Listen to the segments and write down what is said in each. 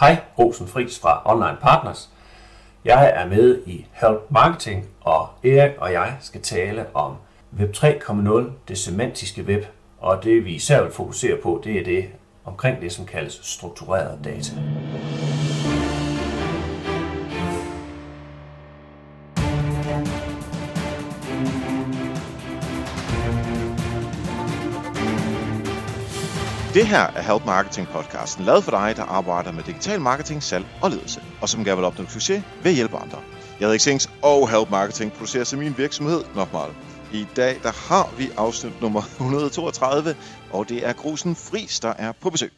Hej, Rosen Friis fra Online Partners. Jeg er med i Help Marketing, og Erik og jeg skal tale om Web 3.0, det semantiske web, og det vi især vil fokusere på, det er det omkring det, som kaldes struktureret data. Det her er Help Marketing podcasten, lavet for dig, der arbejder med digital marketing, salg og ledelse, og som gerne vil opnå succes ved at hjælpe andre. Jeg hedder Xings, og Help Marketing producerer til min virksomhed Nokmal. I dag der har vi afsnit nummer 132, og det er Grusen Fris, der er på besøg.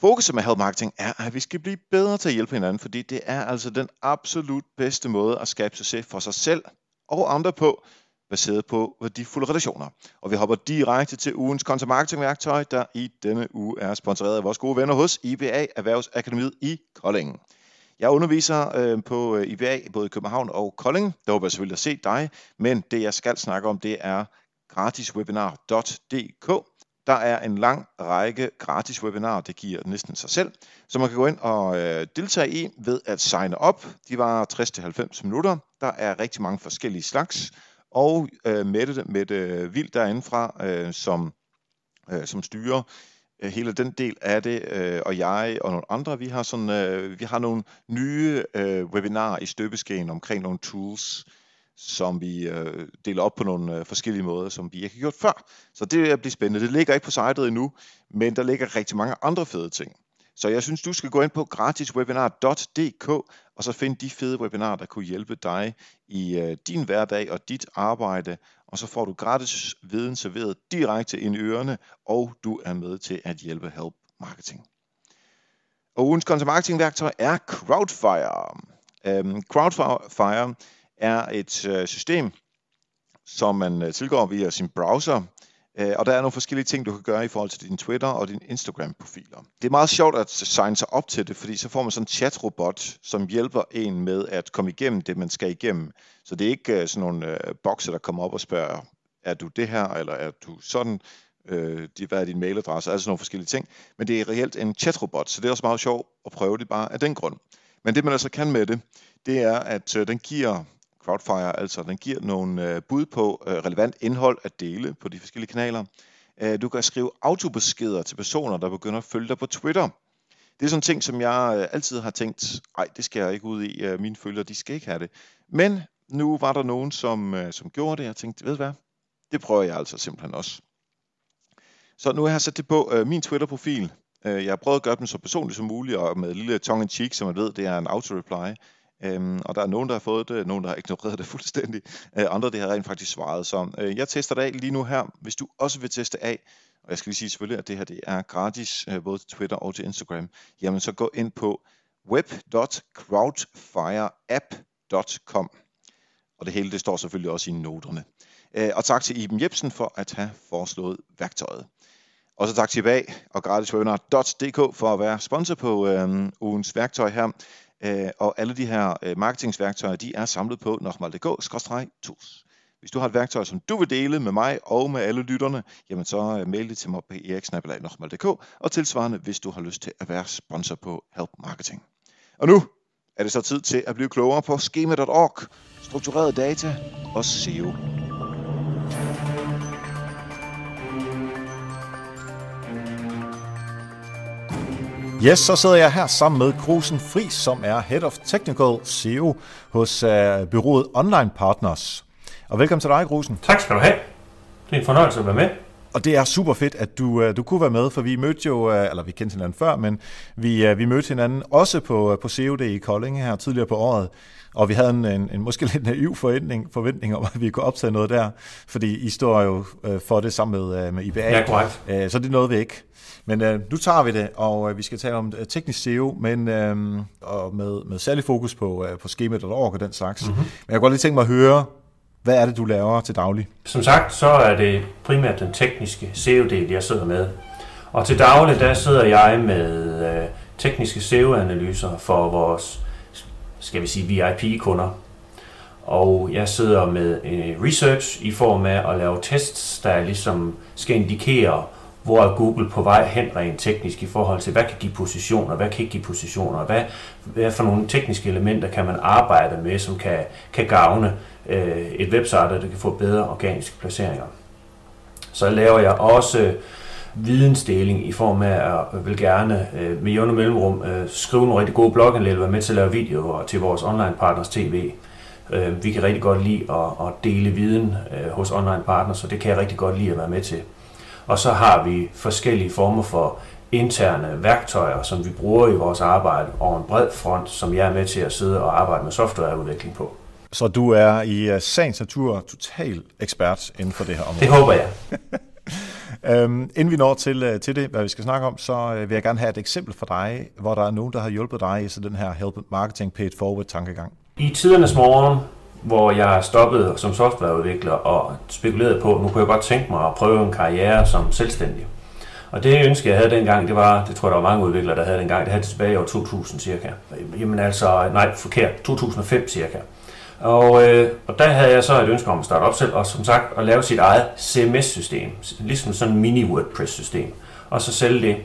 Fokuset med Help Marketing er, at vi skal blive bedre til at hjælpe hinanden, fordi det er altså den absolut bedste måde at skabe succes for sig selv og andre på, baseret på værdifulde relationer. Og vi hopper direkte til ugens content marketing værktøj, der i denne uge er sponsoreret af vores gode venner hos IBA Erhvervsakademiet i Kolding. Jeg underviser øh, på øh, IBA både i København og Kolding. Der håber jeg selvfølgelig at se dig, men det jeg skal snakke om, det er gratiswebinar.dk. Der er en lang række gratis webinarer, det giver næsten sig selv, så man kan gå ind og øh, deltage i ved at signe op. De var 60-90 minutter. Der er rigtig mange forskellige slags, og øh, Mette, Mette Vild derindefra, øh, som, øh, som styrer øh, hele den del af det, øh, og jeg og nogle andre, vi har, sådan, øh, vi har nogle nye øh, webinarer i støbeskeen omkring nogle tools, som vi øh, deler op på nogle øh, forskellige måder, som vi ikke har gjort før. Så det bliver spændende. Det ligger ikke på sitet endnu, men der ligger rigtig mange andre fede ting. Så jeg synes, du skal gå ind på gratiswebinar.dk og så finde de fede webinarer, der kunne hjælpe dig i øh, din hverdag og dit arbejde. Og så får du gratis viden serveret direkte ind i ørerne, og du er med til at hjælpe Help Marketing. Og ugens content marketing værktøj er Crowdfire. Um, Crowdfire er et øh, system, som man øh, tilgår via sin browser, Øh, og der er nogle forskellige ting, du kan gøre i forhold til din Twitter og din Instagram-profiler. Det er meget sjovt at signe sig op til det, fordi så får man sådan en chatrobot, som hjælper en med at komme igennem det, man skal igennem. Så det er ikke øh, sådan nogle øh, der kommer op og spørger, er du det her, eller er du sådan, øh, hvad er din mailadresse, altså nogle forskellige ting. Men det er reelt en chatrobot, så det er også meget sjovt at prøve det bare af den grund. Men det man altså kan med det, det er, at øh, den giver Crowdfire, altså den giver nogle øh, bud på øh, relevant indhold at dele på de forskellige kanaler. Øh, du kan skrive autobeskeder til personer, der begynder at følge dig på Twitter. Det er sådan en ting, som jeg altid har tænkt, nej, det skal jeg ikke ud i, mine følgere, de skal ikke have det. Men nu var der nogen, som, som gjorde det, og jeg tænkte, ved du hvad, det prøver jeg altså simpelthen også. Så nu har jeg sat det på øh, min Twitter-profil. Øh, jeg har prøvet at gøre dem så personligt som muligt, og med lille tongue in cheek, som man ved, det er en auto-reply. Øhm, og der er nogen, der har fået det, nogen, der har ignoreret det fuldstændig. Øh, andre, det har rent faktisk svaret. Så øh, jeg tester det af lige nu her. Hvis du også vil teste af, og jeg skal lige sige selvfølgelig, at det her det er gratis, øh, både til Twitter og til Instagram, jamen så gå ind på web.crowdfireapp.com. Og det hele det står selvfølgelig også i noterne. Øh, og tak til Iben Jebsen for at have foreslået værktøjet. Og så tak til bag og gratiswebinar.dk for at være sponsor på øh, ugens værktøj her. Øh, og alle de her øh, marketingsværktøjer, de er samlet på nokmal.dk-tools. Hvis du har et værktøj, som du vil dele med mig og med alle lytterne, jamen så øh, mail det til mig på eriksnabelag.dk og tilsvarende, hvis du har lyst til at være sponsor på Help Marketing. Og nu er det så tid til at blive klogere på schema.org, struktureret data og SEO. Yes, så sidder jeg her sammen med Grusen Fri, som er Head of Technical SEO hos uh, byrådet Online Partners. Og velkommen til dig, Grusen. Tak skal du have. Det er en fornøjelse at være med. Og det er super fedt, at du, uh, du kunne være med, for vi mødte jo, uh, eller vi kendte hinanden før, men vi, uh, vi mødte hinanden også på, på COD i Kolding her tidligere på året. Og vi havde en, en, en måske lidt naiv forventning, forventning om, at vi kunne optage noget der, fordi I står jo for det sammen med, uh, med IBA. Ja, korrekt. Så det nåede vi ikke. Men øh, nu tager vi det, og øh, vi skal tale om øh, teknisk SEO, men øh, og med, med særlig fokus på, øh, på skemaet.org og den slags. Mm-hmm. Men jeg kunne godt lige tænke mig at høre, hvad er det, du laver til daglig? Som sagt, så er det primært den tekniske SEO-del, jeg sidder med. Og til daglig, der sidder jeg med øh, tekniske SEO-analyser for vores, skal vi sige, VIP-kunder. Og jeg sidder med øh, research i form af at lave tests, der ligesom skal indikere, hvor er Google på vej hen rent teknisk i forhold til, hvad kan give positioner, hvad kan ikke give positioner, hvad, hvad for nogle tekniske elementer kan man arbejde med, som kan, kan gavne øh, et website, der kan få bedre organiske placeringer. Så laver jeg også øh, vidensdeling i form af, at jeg vil gerne øh, med jævne mellemrum øh, skrive nogle rigtig gode blogindlæg, være med til at lave videoer til vores online partners tv. Øh, vi kan rigtig godt lide at, at dele viden øh, hos online partners, så det kan jeg rigtig godt lide at være med til. Og så har vi forskellige former for interne værktøjer, som vi bruger i vores arbejde over en bred front, som jeg er med til at sidde og arbejde med softwareudvikling på. Så du er i uh, sagens natur total ekspert inden for det her område? Det håber jeg. øhm, inden vi når til, uh, til det, hvad vi skal snakke om, så uh, vil jeg gerne have et eksempel for dig, hvor der er nogen, der har hjulpet dig i så den her Help Marketing Paid Forward tankegang. I tidernes morgen, hvor jeg stoppede som softwareudvikler og spekulerede på, nu kunne jeg godt tænke mig at prøve en karriere som selvstændig. Og det ønske, jeg havde dengang, det var, det tror jeg, der var mange udviklere, der havde dengang, det havde det tilbage i år 2000 cirka. Jamen altså, nej, forkert, 2005 cirka. Og, øh, og der havde jeg så et ønske om at starte op selv, og som sagt at lave sit eget CMS-system, ligesom sådan en mini-WordPress-system, og så sælge det.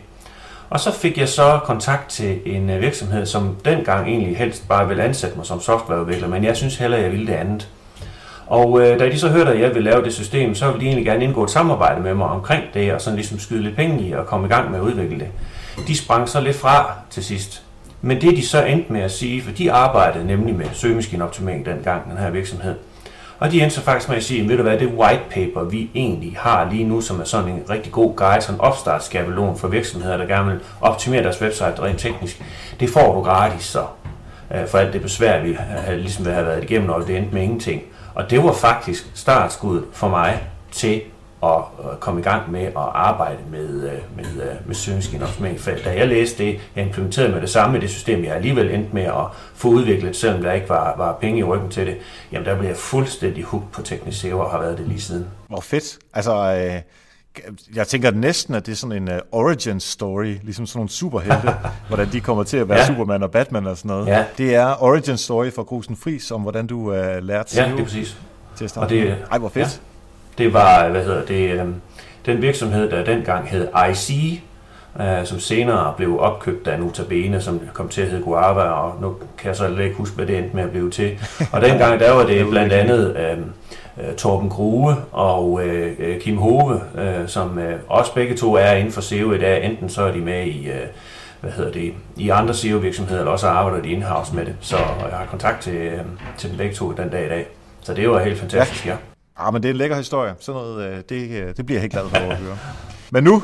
Og så fik jeg så kontakt til en øh, virksomhed, som dengang egentlig helst bare ville ansætte mig som softwareudvikler, men jeg synes heller, jeg ville det andet. Og øh, da de så hørte, at jeg ville lave det system, så ville de egentlig gerne indgå et samarbejde med mig omkring det, og sådan ligesom skyde lidt penge i og komme i gang med at udvikle det. De sprang så lidt fra til sidst. Men det de så endte med at sige, for de arbejdede nemlig med søgemaskineoptimering dengang, den her virksomhed. Og de endte så faktisk med at sige, ved du hvad, det white paper, vi egentlig har lige nu, som er sådan en rigtig god guide, sådan en opstartsskabelon for virksomheder, der gerne vil optimere deres website rent teknisk, det får du gratis så. Øh, for alt det besvær, vi øh, ligesom har været igennem, og det endte med ingenting. Og det var faktisk startskuddet for mig til at komme i gang med at arbejde med, øh, med, øh, med søgemaskineoptimering. Da jeg læste det, jeg implementerede med det samme i det system, jeg alligevel endte med at få udviklet, selvom der ikke var, var penge i ryggen til det, jamen der blev jeg fuldstændig hooked på Teknisk SEO og har været det lige siden. Hvor fedt. Altså, øh, jeg tænker næsten, at det er sådan en uh, origin story, ligesom sådan nogle superhelte, hvordan de kommer til at være ja. Superman og Batman og sådan noget. Ja. Det er origin story for Grusen Fris, om hvordan du uh, lærte. Ja, det er præcis. Til at starte. Og det, Ej, hvor fedt. Ja. Det var, hvad hedder det, um, den virksomhed, der dengang hed IC, uh, som senere blev opkøbt af Notabene, som kom til at hedde Guava, og nu kan jeg så ikke huske, hvad det endte med at blive til. Og dengang, der var det blandt andet... Um, øh, Torben Grue og øh, øh, Kim Hove, øh, som øh, også begge to er inden for SEO i dag. Enten så er de med i, øh, hvad hedder det, i andre SEO-virksomheder, eller også arbejder de in-house med det. Så jeg har kontakt til, øh, til dem begge to den dag i dag. Så det var helt fantastisk, ja. ja. Ja, ah, men det er en lækker historie. Sådan noget, øh, det, øh, det bliver jeg helt glad for at høre. Men nu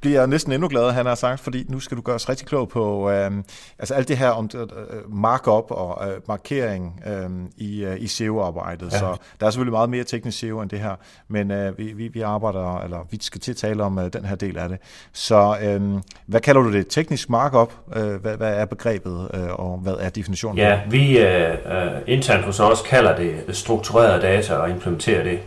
bliver jeg næsten endnu gladere, han har sagt, fordi nu skal du gøre os rigtig klog på øh, altså alt det her om øh, markup og øh, markering øh, i, øh, i SEO-arbejdet. Ja. Så der er selvfølgelig meget mere teknisk SEO end det her, men øh, vi, vi, vi arbejder, eller vi skal til at tale om øh, den her del af det. Så øh, hvad kalder du det? Teknisk markup? Øh, hvad, hvad er begrebet, øh, og hvad er definitionen? Ja, vi øh, øh, internt hos os kalder det struktureret data og implementerer det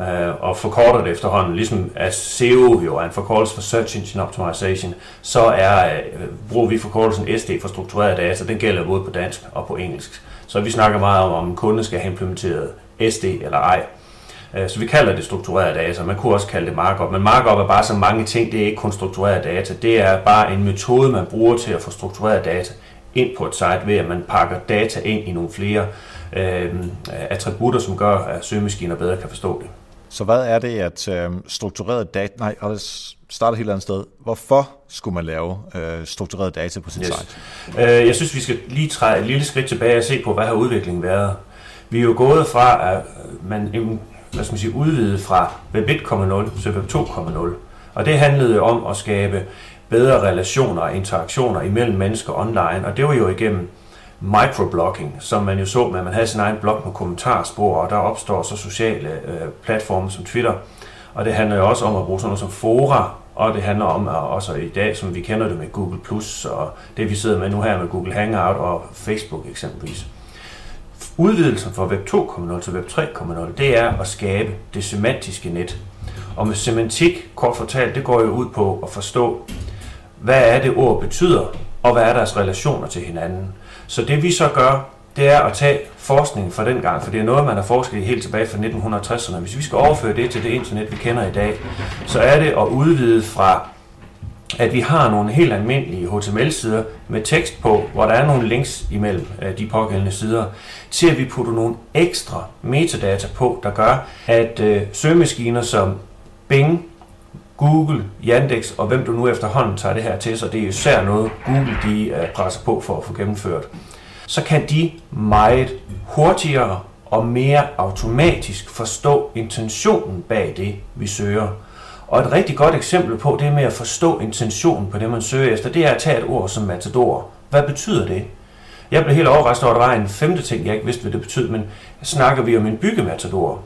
øh, og forkorter det efterhånden, ligesom at SEO jo er en forkortelse for Search Engine Optimization, så er, øh, bruger vi forkortelsen SD for struktureret data, den gælder både på dansk og på engelsk. Så vi snakker meget om, om en kunde skal have implementeret SD eller ej. Øh, så vi kalder det struktureret data, man kunne også kalde det markup, men markup er bare så mange ting, det er ikke kun struktureret data, det er bare en metode, man bruger til at få struktureret data ind på et site, ved at man pakker data ind i nogle flere øh, attributter, som gør, at søgemaskiner bedre kan forstå det. Så hvad er det, at øh, struktureret data... Nej, og starter et helt andet sted. Hvorfor skulle man lave øh, struktureret data på sit yes. site? Øh, jeg synes, vi skal lige træde et lille skridt tilbage og se på, hvad har udviklingen været. Vi er jo gået fra, at man, hvad skal man sige, udvidet fra Web 1.0 til Web 2.0. Og det handlede om at skabe bedre relationer og interaktioner imellem mennesker online, og det var jo igennem microblogging, som man jo så med, at man havde sin egen blog med kommentarspor, og der opstår så sociale øh, platforme som Twitter. Og det handler jo også om at bruge sådan noget som fora, og det handler om at også i dag, som vi kender det med Google+, Plus og det vi sidder med nu her med Google Hangout og Facebook eksempelvis. Udvidelsen fra Web 2.0 til Web 3.0, det er at skabe det semantiske net. Og med semantik, kort fortalt, det går jo ud på at forstå, hvad er det ord betyder, og hvad er deres relationer til hinanden. Så det vi så gør det er at tage forskning fra den gang, for det er noget, man har forsket i helt tilbage fra 1960'erne. Hvis vi skal overføre det til det internet, vi kender i dag, så er det at udvide fra at vi har nogle helt almindelige HTML-sider med tekst på, hvor der er nogle links imellem øh, de pågældende sider, til at vi putter nogle ekstra metadata på, der gør, at øh, søgemaskiner som Bing, Google, Yandex og hvem du nu efterhånden tager det her til sig, det er især noget Google de øh, presser på for at få gennemført, så kan de meget hurtigere og mere automatisk forstå intentionen bag det, vi søger. Og et rigtig godt eksempel på det med at forstå intentionen på det, man søger efter, det er at tage et ord som matador. Hvad betyder det? Jeg blev helt overrasket over, at der var en femte ting, jeg ikke vidste, hvad det betød, men snakker vi om en byggematador?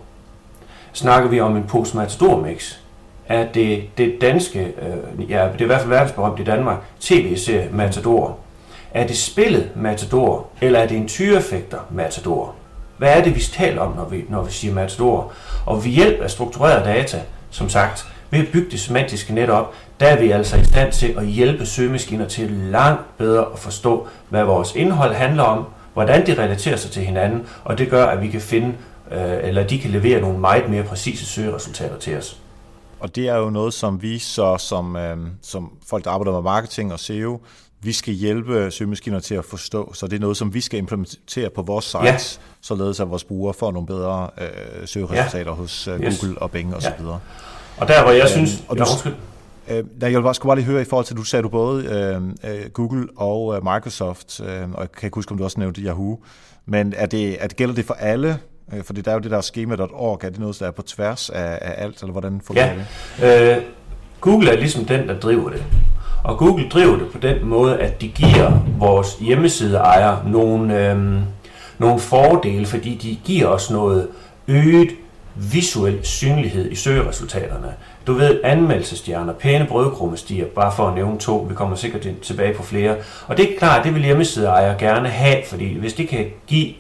Snakker vi om en postmatador af Er det det danske, øh, ja, det er i hvert fald verdensberømt i Danmark, tv-serie Matador? Er det spillet Matador, eller er det en tyrefægter Matador? Hvad er det, vi taler om, når vi, når vi siger Matador? Og ved hjælp af struktureret data, som sagt, ved at bygge det semantiske net op, der er vi altså i stand til at hjælpe søgemaskiner til langt bedre at forstå, hvad vores indhold handler om, hvordan det relaterer sig til hinanden, og det gør, at vi kan finde, øh, eller de kan levere nogle meget mere præcise søgeresultater til os. Og det er jo noget, som vi så som, øh, som folk, der arbejder med marketing og SEO, vi skal hjælpe søgemaskiner til at forstå. Så det er noget, som vi skal implementere på vores sites, ja. således at vores brugere får nogle bedre øh, søgeresultater ja. hos øh, Google yes. og Bing osv. Ja. Og der, hvor jeg øhm, synes... Og du, ja, øh, jeg vil bare, skulle bare lige høre i forhold til, du sagde du både øh, øh, Google og øh, Microsoft, øh, og jeg kan ikke huske, om du også nævnte Yahoo, men er det, er det, gælder det for alle? Øh, fordi der er jo det der schema.org, er det noget, der er på tværs af, af alt, eller hvordan fungerer ja. det? Øh, Google er ligesom den, der driver det. Og Google driver det på den måde, at de giver vores hjemmesideejere nogle, øh, nogle fordele, fordi de giver os noget øget visuel synlighed i søgeresultaterne. Du ved, anmeldelsestjerner, pæne brødkrummestiger, bare for at nævne to, vi kommer sikkert tilbage på flere. Og det er klart, det vil hjemmesideejere gerne have, fordi hvis det kan give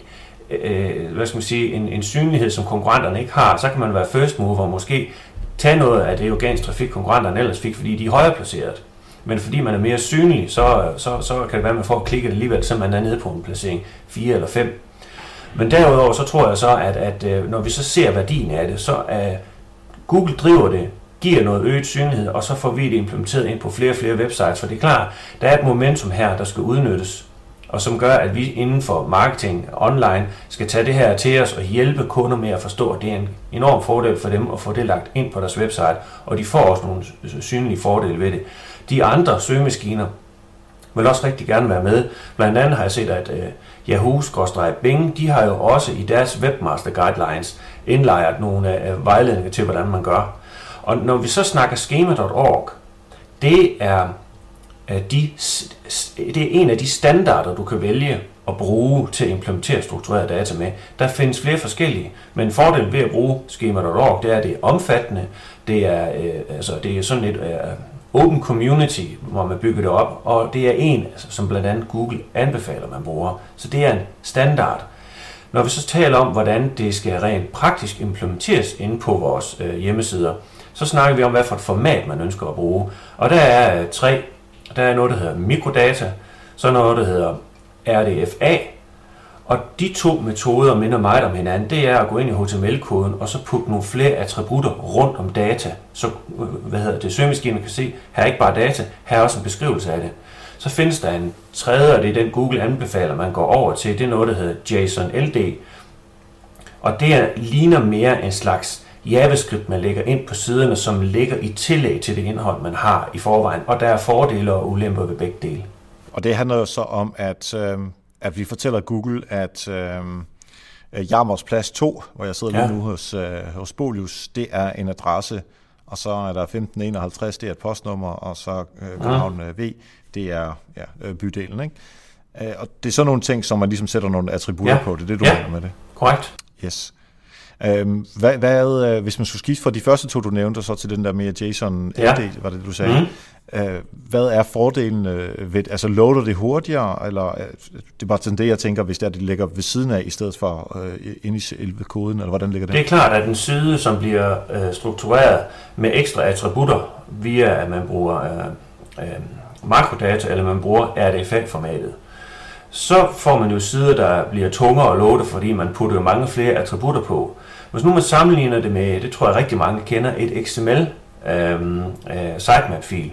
øh, hvad skal man sige, en, en synlighed, som konkurrenterne ikke har, så kan man være first mover og måske tage noget af det organisk trafik, konkurrenterne ellers fik, fordi de er højere placeret. Men fordi man er mere synlig, så, så, så kan det være, at man får klikket alligevel, så man er nede på en placering 4 eller 5. Men derudover så tror jeg så, at, at øh, når vi så ser værdien af det, så er Google driver det, giver noget øget synlighed, og så får vi det implementeret ind på flere og flere websites. For det er klart, der er et momentum her, der skal udnyttes, og som gør, at vi inden for marketing online skal tage det her til os og hjælpe kunder med at forstå, at det er en enorm fordel for dem at få det lagt ind på deres website, og de får også nogle synlige fordele ved det. De andre søgemaskiner vil også rigtig gerne være med. Blandt andet har jeg set, at øh, uh, Yahoo-Bing, de har jo også i deres Webmaster Guidelines indlejret nogle uh, vejledninger til, hvordan man gør. Og når vi så snakker schema.org, det er, de, det er en af de standarder, du kan vælge at bruge til at implementere struktureret data med. Der findes flere forskellige, men fordelen ved at bruge schema.org, det er, at det er omfattende, det er, øh, altså, det er sådan et øh, open community, hvor man bygger det op, og det er en, altså, som blandt andet Google anbefaler, man bruger. Så det er en standard. Når vi så taler om, hvordan det skal rent praktisk implementeres inde på vores øh, hjemmesider, så snakker vi om, hvad for et format man ønsker at bruge. Og der er øh, tre. Der er noget, der hedder mikrodata, så noget, der hedder RDFA, og de to metoder minder meget om hinanden. Det er at gå ind i HTML-koden og så putte nogle flere attributter rundt om data. Så øh, hvad hedder det, søgemaskinen kan se, her er ikke bare data, her er også en beskrivelse af det. Så findes der en tredje, og det er den Google anbefaler, man går over til. Det er noget, der hedder JSON LD. Og det er, ligner mere en slags JavaScript, man lægger ind på siderne, som ligger i tillæg til det indhold, man har i forvejen. Og der er fordele og ulemper ved begge dele. Og det handler jo så om, at øh at vi fortæller Google, at øhm, øh, Jarmers Plads 2, hvor jeg sidder ja. lige nu hos, øh, hos Bolius, det er en adresse, og så er der 1551, det er et postnummer, og så øh, København ja. V, det er ja, øh, bydelen. Ikke? Øh, og det er sådan nogle ting, som man ligesom sætter nogle attributter ja. på, det er det, du ja. mener med det? korrekt. Yes. Øhm, hvad, hvad, øh, hvis man skulle skifte fra de første to, du nævnte, og så til den der mere JSON ja. LD, var det, du sagde. Mm. Øh, hvad er fordelen øh, ved, altså loader det hurtigere, eller øh, det er bare sådan det, jeg tænker, hvis det er, det ligger ved siden af, i stedet for øh, ind i selve koden, eller hvordan ligger det? Det er klart, at en side, som bliver øh, struktureret med ekstra attributter, via at man bruger øh, øh, makrodata, eller man bruger RDFA-formatet, så får man jo sider, der bliver tungere at loade, fordi man putter jo mange flere attributter på. Hvis nu man sammenligner det med, det tror jeg rigtig mange kender, et XML øh, øh, sitemap-fil.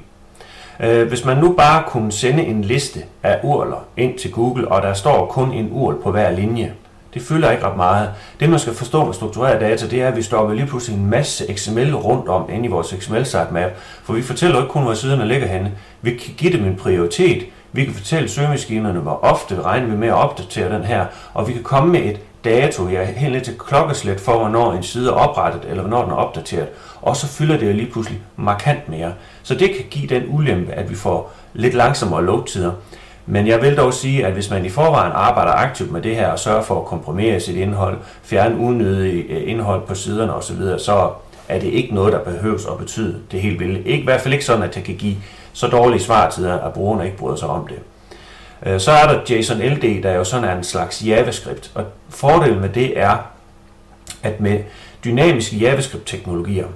Øh, hvis man nu bare kunne sende en liste af urler ind til Google, og der står kun en url på hver linje, det fylder ikke ret meget. Det man skal forstå med struktureret data, det er, at vi stopper lige pludselig en masse XML rundt om inde i vores XML sitemap, for vi fortæller ikke kun, hvor siderne ligger henne. Vi kan give dem en prioritet, vi kan fortælle søgemaskinerne, hvor ofte regner vi med at opdatere den her, og vi kan komme med et dato, ja, helt ned til klokkeslæt for, hvornår en side er oprettet, eller hvornår den er opdateret. Og så fylder det lige pludselig markant mere. Så det kan give den ulempe, at vi får lidt langsommere loadtider. Men jeg vil dog sige, at hvis man i forvejen arbejder aktivt med det her og sørger for at komprimere sit indhold, fjerne unødig øh, indhold på siderne osv., så er det ikke noget, der behøves at betyde det helt vildt. Ikke, I hvert fald ikke sådan, at det kan give så dårlige svartider, at brugerne ikke bryder sig om det. Øh, så er der JSON LD, der jo sådan er en slags JavaScript, og fordelen med det er, at med dynamiske JavaScript-teknologier,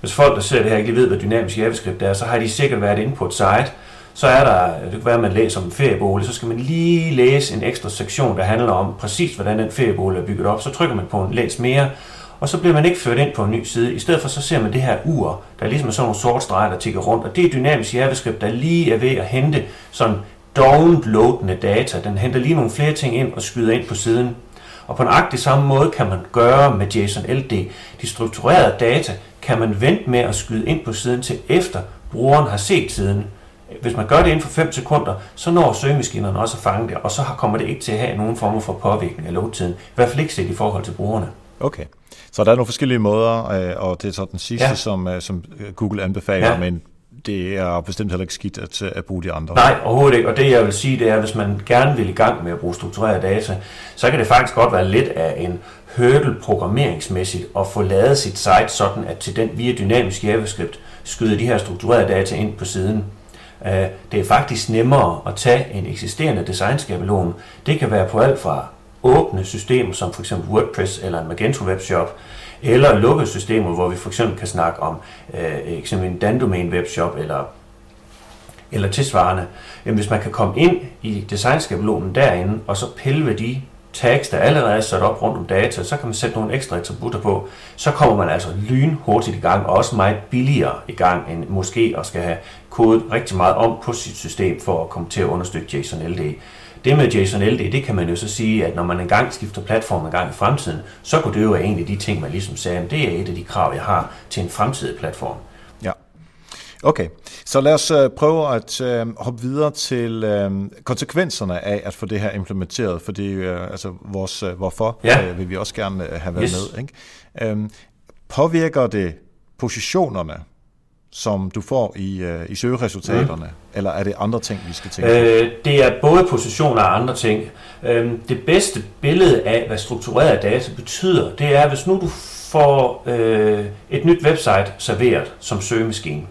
hvis folk, der ser det her, ikke lige ved, hvad dynamisk JavaScript er, så har de sikkert været inde på et site, så er der, det kan være, at man læser om en feriebolig, så skal man lige læse en ekstra sektion, der handler om præcis, hvordan den feriebolig er bygget op. Så trykker man på en læs mere, og så bliver man ikke ført ind på en ny side. I stedet for så ser man det her ur, der er ligesom sådan nogle sorte streger, der tigger rundt, og det er dynamisk JavaScript, der lige er ved at hente sådan downloadende data. Den henter lige nogle flere ting ind og skyder ind på siden. Og på nøjagtig samme måde kan man gøre med JSON LD. De strukturerede data kan man vente med at skyde ind på siden til efter brugeren har set siden. Hvis man gør det inden for 5 sekunder, så når søgemaskinerne også at fange det, og så kommer det ikke til at have nogen form for påvirkning af loadtiden. I hvert fald ikke set i forhold til brugerne. Okay. Så der er nogle forskellige måder, øh, og det er så den sidste, ja. som, øh, som Google anbefaler, ja. men det er bestemt heller ikke skidt at, øh, at bruge de andre. Nej, overhovedet ikke. Og det jeg vil sige, det er, at hvis man gerne vil i gang med at bruge struktureret data, så kan det faktisk godt være lidt af en hurdle programmeringsmæssigt at få lavet sit site sådan, at til den via dynamisk JavaScript skyder de her strukturerede data ind på siden. Øh, det er faktisk nemmere at tage en eksisterende designskabelon. Det kan være på alt fra åbne systemer, som f.eks. WordPress eller en Magento webshop, eller lukkede systemer, hvor vi for eksempel kan snakke om øh, eksempel en dandomain webshop eller, eller tilsvarende. Jamen, hvis man kan komme ind i designskabelonen derinde, og så pille ved de tags, der allerede er sat op rundt om data, så kan man sætte nogle ekstra attributter på. Så kommer man altså lyn hurtigt i gang, og også meget billigere i gang, end måske at skal have kodet rigtig meget om på sit system for at komme til at understøtte JSON LD. Det med JSON LD, det kan man jo så sige, at når man engang skifter platform en gang i fremtiden, så kunne det jo være en af de ting, man ligesom sagde, at det er et af de krav, jeg har til en fremtidig platform. Ja. Okay, så lad os uh, prøve at uh, hoppe videre til uh, konsekvenserne af at få det her implementeret, fordi uh, altså vores uh, hvorfor ja. uh, vil vi også gerne uh, have været yes. med. Ikke? Um, påvirker det positionerne som du får i, øh, i søgeresultaterne? Mm. Eller er det andre ting, vi skal tænke øh, Det er både positioner og andre ting. Øh, det bedste billede af, hvad struktureret data betyder, det er, hvis nu du får øh, et nyt website serveret som søgemaskine.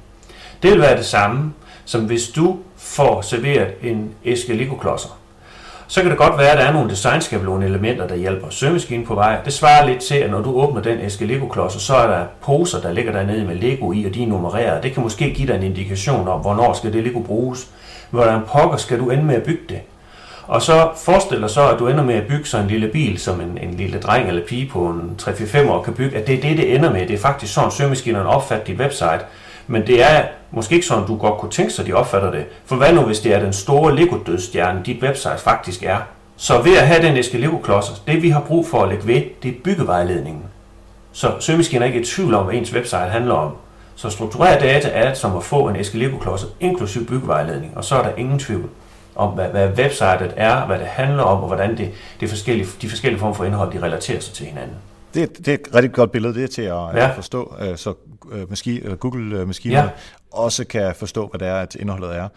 Det vil være det samme, som hvis du får serveret en æske Lego-klodser så kan det godt være, at der er nogle designskabelone elementer, der hjælper søgemaskinen på vej. Det svarer lidt til, at når du åbner den æske Lego-klodser, så er der poser, der ligger dernede med Lego i, og de er nummereret. Det kan måske give dig en indikation om, hvornår skal det Lego bruges. Hvordan pokker skal du ende med at bygge det? Og så forestil dig så, at du ender med at bygge sådan en lille bil, som en, en lille dreng eller pige på en 3-4-5 år kan bygge, at det er det, det ender med. Det er faktisk sådan, søgemaskinerne opfatter dit website. Men det er måske ikke sådan, du godt kunne tænke sig, de opfatter det. For hvad nu, hvis det er den store Lego-dødstjerne, dit website faktisk er? Så ved at have den æske Lego-klodser, det vi har brug for at lægge ved, det er byggevejledningen. Så søgemaskinen er ikke i tvivl om, hvad ens website handler om. Så struktureret data er som at få en æske Lego-klodser, inklusiv byggevejledning, og så er der ingen tvivl om, hvad, hvad websitet er, hvad det handler om, og hvordan det, det forskellige, de forskellige former for indhold, de relaterer sig til hinanden. Det, det er et rigtig godt billede, det er til at ja. forstå, øh, så øh, Google-maskiner ja. også kan forstå, hvad det er, at indholdet er.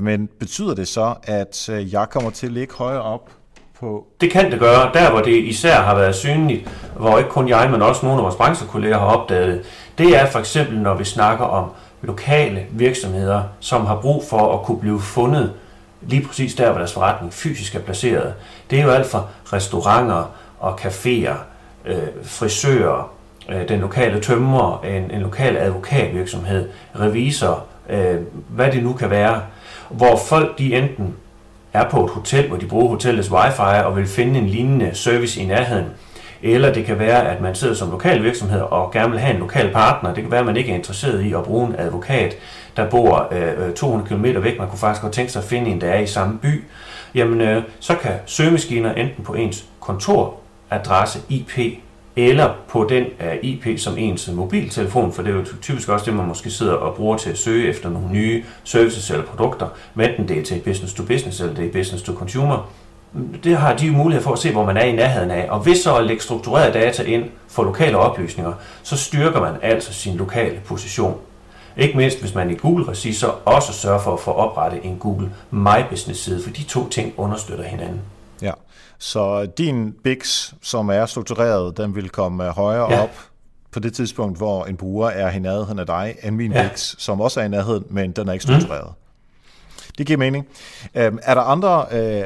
Men betyder det så, at øh, jeg kommer til at ligge højere op på... Det kan det gøre. Der, hvor det især har været synligt, hvor ikke kun jeg, men også nogle af vores branchekolleger har opdaget, det er for eksempel, når vi snakker om lokale virksomheder, som har brug for at kunne blive fundet lige præcis der, hvor deres forretning fysisk er placeret. Det er jo alt fra restauranter og caféer, øh, frisører, øh, den lokale tømrer, en, en lokal advokatvirksomhed, revisor, øh, hvad det nu kan være, hvor folk de enten er på et hotel, hvor de bruger hotellets wifi og vil finde en lignende service i nærheden. Eller det kan være, at man sidder som lokal virksomhed og gerne vil have en lokal partner. Det kan være, at man ikke er interesseret i at bruge en advokat, der bor øh, øh 200 km væk. Man kunne faktisk godt tænke sig at finde en, der er i samme by. Jamen, øh, så kan søgemaskiner enten på ens kontor adresse IP eller på den øh, IP som ens mobiltelefon, for det er jo typisk også det, man måske sidder og bruger til at søge efter nogle nye services eller produkter, enten det er til business to business eller det er business to consumer. Det har de jo mulighed for at se, hvor man er i nærheden af. Og hvis så at lægge struktureret data ind for lokale oplysninger, så styrker man altså sin lokale position. Ikke mindst hvis man i Google-regi så også sørger for at få oprettet en Google My Business side, for de to ting understøtter hinanden. Så din BIX, som er struktureret, den vil komme højere ja. op på det tidspunkt, hvor en bruger er i nærheden af dig, end min ja. BIX, som også er i nærheden, men den er ikke struktureret. Mm. Det giver mening. Øhm, er der andre, øh,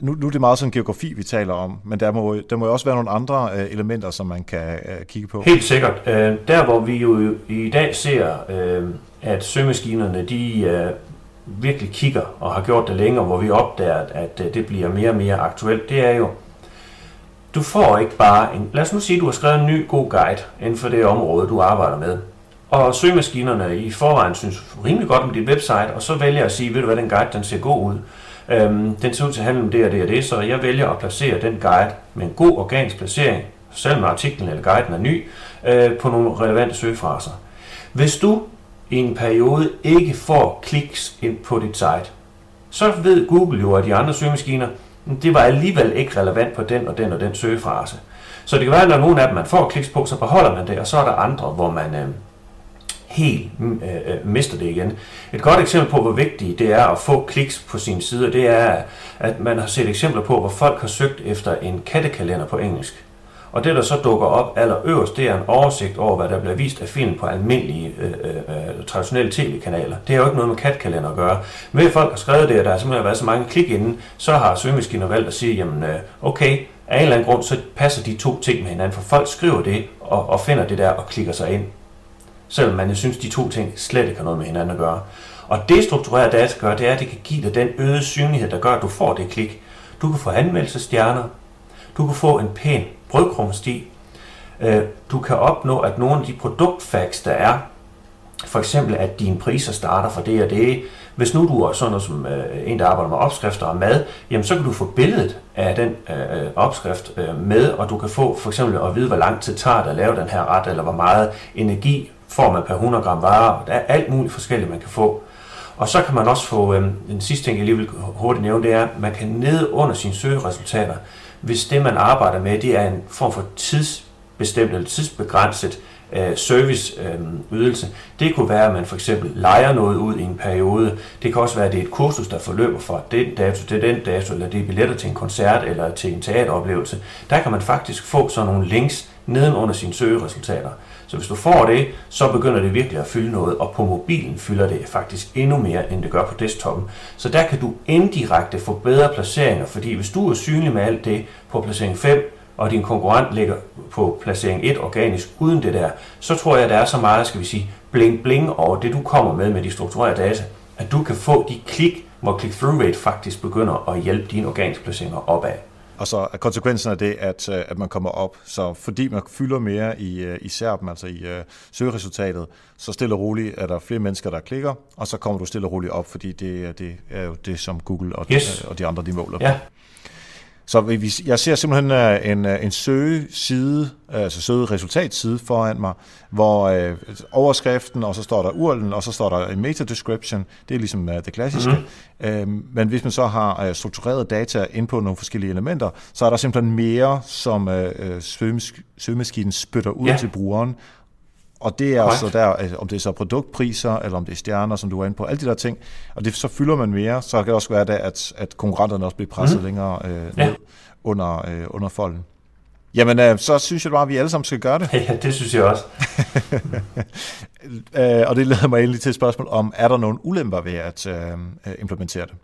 nu, nu er det meget sådan geografi, vi taler om, men der må, der må jo også være nogle andre øh, elementer, som man kan øh, kigge på. Helt sikkert. Øh, der hvor vi jo i dag ser, øh, at søgemaskinerne, de øh, virkelig kigger og har gjort det længere, hvor vi opdager, at øh, det bliver mere og mere aktuelt, det er jo, du får ikke bare en, lad os nu sige, at du har skrevet en ny god guide inden for det område, du arbejder med. Og søgemaskinerne i forvejen synes rimelig godt om dit website, og så vælger jeg at sige, ved du hvad, den guide den ser god ud. Øhm, den ser ud til at handle om det og det og det, så jeg vælger at placere den guide med en god organisk placering, selvom artiklen eller guiden er ny, øh, på nogle relevante søgefraser. Hvis du i en periode ikke får kliks ind på dit site, så ved Google jo, at de andre søgemaskiner, mm, det var alligevel ikke relevant på den og den og den søgefrase. Så det kan være, at når nogle af dem man får kliks på, så beholder man det, og så er der andre, hvor man øh, helt mm, øh, øh, mister det igen. Et godt eksempel på, hvor vigtigt det er at få kliks på sine sider, det er, at man har set eksempler på, hvor folk har søgt efter en kattekalender på engelsk. Og det, der så dukker op allerøverst, det er en oversigt over, hvad der bliver vist af film på almindelige øh, øh, traditionelle tv-kanaler. Det har jo ikke noget med katkalender at gøre. Ved folk har skrevet det, og der har simpelthen været så mange klik inden, så har søgemaskiner valgt at sige, jamen øh, okay, af en eller anden grund, så passer de to ting med hinanden, for folk skriver det og, og finder det der og klikker sig ind. Selvom man synes, de to ting slet ikke har noget med hinanden at gøre. Og det strukturerede data gør, det er, at det kan give dig den øgede synlighed, der gør, at du får det klik. Du kan få anmeldelsestjerner, du kan få en pæn brødkrumsti. Øh, du kan opnå, at nogle af de produktfacts, der er, for eksempel at dine priser starter fra det og det. Hvis nu du er sådan noget som øh, en, der arbejder med opskrifter og mad, jamen så kan du få billedet af den øh, opskrift øh, med, og du kan få for eksempel at vide, hvor lang tid tager det at lave den her ret, eller hvor meget energi får man per 100 gram varer. Der er alt muligt forskelligt, man kan få. Og så kan man også få, øh, en sidste ting, jeg lige vil hurtigt nævne, det er, at man kan ned under sine søgeresultater, hvis det, man arbejder med, det er en form for tidsbestemt eller tidsbegrænset øh, serviceydelse. Øh, det kunne være, at man for eksempel leger noget ud i en periode. Det kan også være, at det er et kursus, der forløber fra den dato til den dato, eller det er billetter til en koncert eller til en teateroplevelse. Der kan man faktisk få sådan nogle links nedenunder sine søgeresultater. Så hvis du får det, så begynder det virkelig at fylde noget, og på mobilen fylder det faktisk endnu mere, end det gør på desktopen. Så der kan du indirekte få bedre placeringer, fordi hvis du er synlig med alt det på placering 5, og din konkurrent ligger på placering 1 organisk uden det der, så tror jeg, at der er så meget, skal vi sige, bling bling over det, du kommer med med de strukturerede data, at du kan få de klik, hvor click-through rate faktisk begynder at hjælpe dine organiske placeringer opad. Og så er konsekvensen af det, at, øh, at man kommer op. Så fordi man fylder mere i, øh, i SERP'en, altså i uh, søgeresultatet, så stille og roligt er der flere mennesker, der klikker, og så kommer du stille og roligt op, fordi det, det er jo det, som Google og, yes. de, og de andre de måler ja. Så jeg ser simpelthen øh, en, øh, en søgeside, altså søgeresultatside foran mig, hvor øh, overskriften, og så står der urlen, og så står der en meta-description. Det er ligesom det klassiske. Mm-hmm. Øhm, men hvis man så har struktureret data ind på nogle forskellige elementer, så er der simpelthen mere, som søgemaskinen spytter ud ja. til brugeren, og det er altså der, om det er så produktpriser, eller om det er stjerner, som du er inde på, alle de der ting. Og det, så fylder man mere, så kan det også være det, at, at konkurrenterne også bliver presset mm. længere øh, ned ja. under, øh, under folden. Jamen, øh, så synes jeg bare, at vi alle sammen skal gøre det. Ja, det synes jeg også. øh, og det leder mig egentlig til et spørgsmål om, er der nogle ulemper ved at øh, implementere det?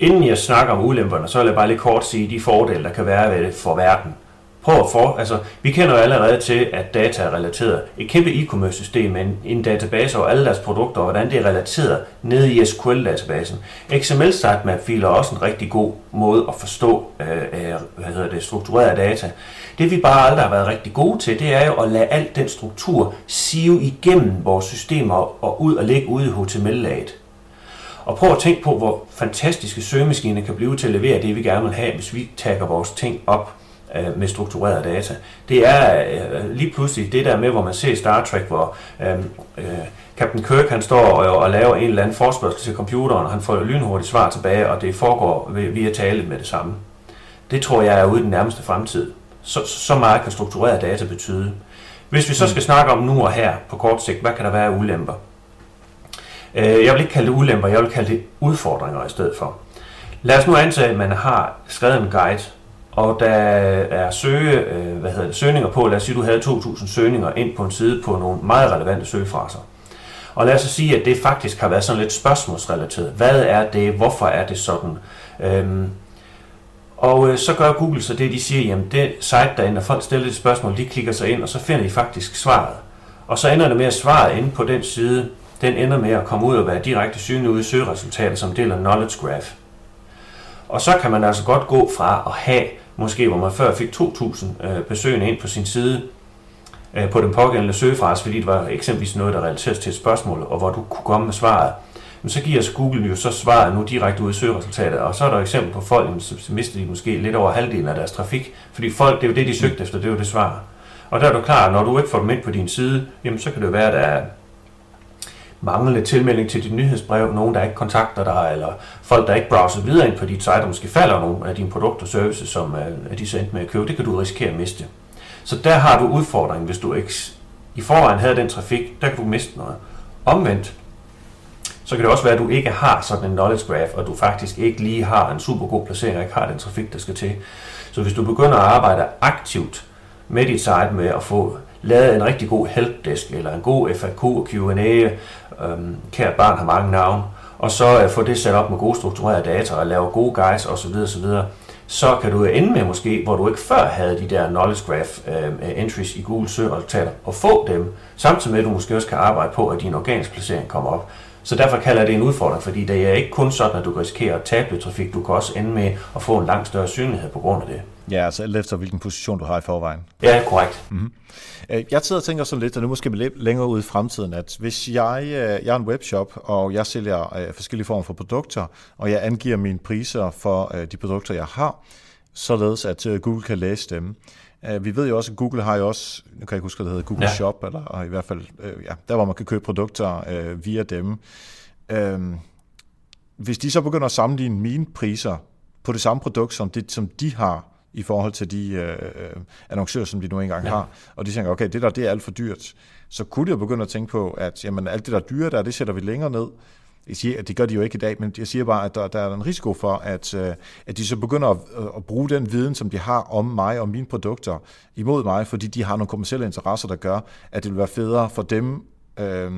Inden jeg snakker om ulemperne, så vil jeg bare lige kort sige de fordele, der kan være ved det for verden prøv at altså, vi kender jo allerede til, at data er relateret. Et kæmpe e-commerce system, en, en database over alle deres produkter, og hvordan det er relateret nede i SQL-databasen. XML sitemap-filer er også en rigtig god måde at forstå øh, øh hvad hedder det, struktureret data. Det vi bare aldrig har været rigtig gode til, det er jo at lade al den struktur sive igennem vores systemer og ud og ligge ude i HTML-laget. Og prøv at tænke på, hvor fantastiske søgemaskiner kan blive til at levere det, vi gerne vil have, hvis vi tager vores ting op øh, med struktureret data. Det er øh, lige pludselig det der med, hvor man ser Star Trek, hvor øh, øh, Captain Kirk han står og, og laver en eller anden forspørgsel til computeren, og han får lynhurtigt svar tilbage, og det foregår via tale med det samme. Det tror jeg er ude i den nærmeste fremtid. Så, så meget kan struktureret data betyde. Hvis vi så skal snakke om nu og her på kort sigt, hvad kan der være af ulemper? Øh, jeg vil ikke kalde det ulemper, jeg vil kalde det udfordringer i stedet for. Lad os nu antage, at man har skrevet en guide, og der er søge, øh, hvad hedder det, søgninger på, lad os sige, at du havde 2.000 søgninger ind på en side på nogle meget relevante søgefraser. Og lad os så sige, at det faktisk har været sådan lidt spørgsmålsrelateret. Hvad er det? Hvorfor er det sådan? Øhm, og øh, så gør Google så det, de siger, jamen det site derinde, når folk stiller et spørgsmål, de klikker sig ind, og så finder de faktisk svaret. Og så ender det med, at svaret inde på den side, den ender med at komme ud og være direkte synlig ude i søgeresultatet som deler knowledge graph. Og så kan man altså godt gå fra at have, måske hvor man før fik 2.000 øh, besøgende ind på sin side, øh, på den pågældende søgefrase, fordi det var eksempelvis noget, der relateres til et spørgsmål, og hvor du kunne komme med svaret. Men så giver Google jo så svaret nu direkte ud i søgeresultatet, og så er der et eksempel på folk, så mister de måske lidt over halvdelen af deres trafik, fordi folk, det er jo det, de søgte efter, det er jo det svar. Og der er du klar, når du ikke får dem ind på din side, jamen så kan det jo være, at der er manglende tilmelding til dit nyhedsbrev, nogen der ikke kontakter dig, eller folk der ikke browser videre ind på dit site, og måske falder nogle af dine produkter og services, som øh, er de så endt med at købe, det kan du risikere at miste. Så der har du udfordringen, hvis du ikke i forvejen havde den trafik, der kan du miste noget. Omvendt, så kan det også være, at du ikke har sådan en knowledge graph, og du faktisk ikke lige har en super god placering, og ikke har den trafik, der skal til. Så hvis du begynder at arbejde aktivt med dit site med at få lavet en rigtig god helpdesk, eller en god FAQ og Q&A, øhm, kært barn har mange navne, og så øh, få det sat op med gode strukturerede data, og lave gode guides osv., osv., så kan du ende med måske, hvor du ikke før havde de der knowledge graph øhm, øh, entries i Google søgeresultater, og få dem, samtidig med at du måske også kan arbejde på, at din organisk placering kommer op. Så derfor kalder jeg det en udfordring, fordi det er ikke kun sådan, at du risikerer at tabe trafik, du kan også ende med at få en langt større synlighed på grund af det. Ja, altså alt efter hvilken position du har i forvejen. Ja, korrekt. Mm-hmm. Jeg sidder og tænker sådan lidt, og nu måske længere ud i fremtiden, at hvis jeg, øh, jeg er en webshop, og jeg sælger øh, forskellige former for produkter, og jeg angiver mine priser for de produkter, jeg har, således at Google kan læse dem. Vi ved jo også, at Google har jo også, nu kan jeg ikke huske, hvad det hedder, Google ja. Shop, eller i hvert fald, ja, der hvor man kan købe produkter via dem. Øhm, hvis de så begynder at sammenligne mine priser på det samme produkt, som, det, som de har, i forhold til de øh, annoncører, som de nu engang ja. har. Og de tænker, okay, det der det er alt for dyrt. Så kunne de jo begynde at tænke på, at jamen, alt det der dyre der, det sætter vi længere ned. Jeg siger, at det gør de jo ikke i dag, men jeg siger bare, at der, der er en risiko for, at, øh, at de så begynder at, at bruge den viden, som de har om mig og mine produkter, imod mig, fordi de har nogle kommersielle interesser, der gør, at det vil være federe for dem øh,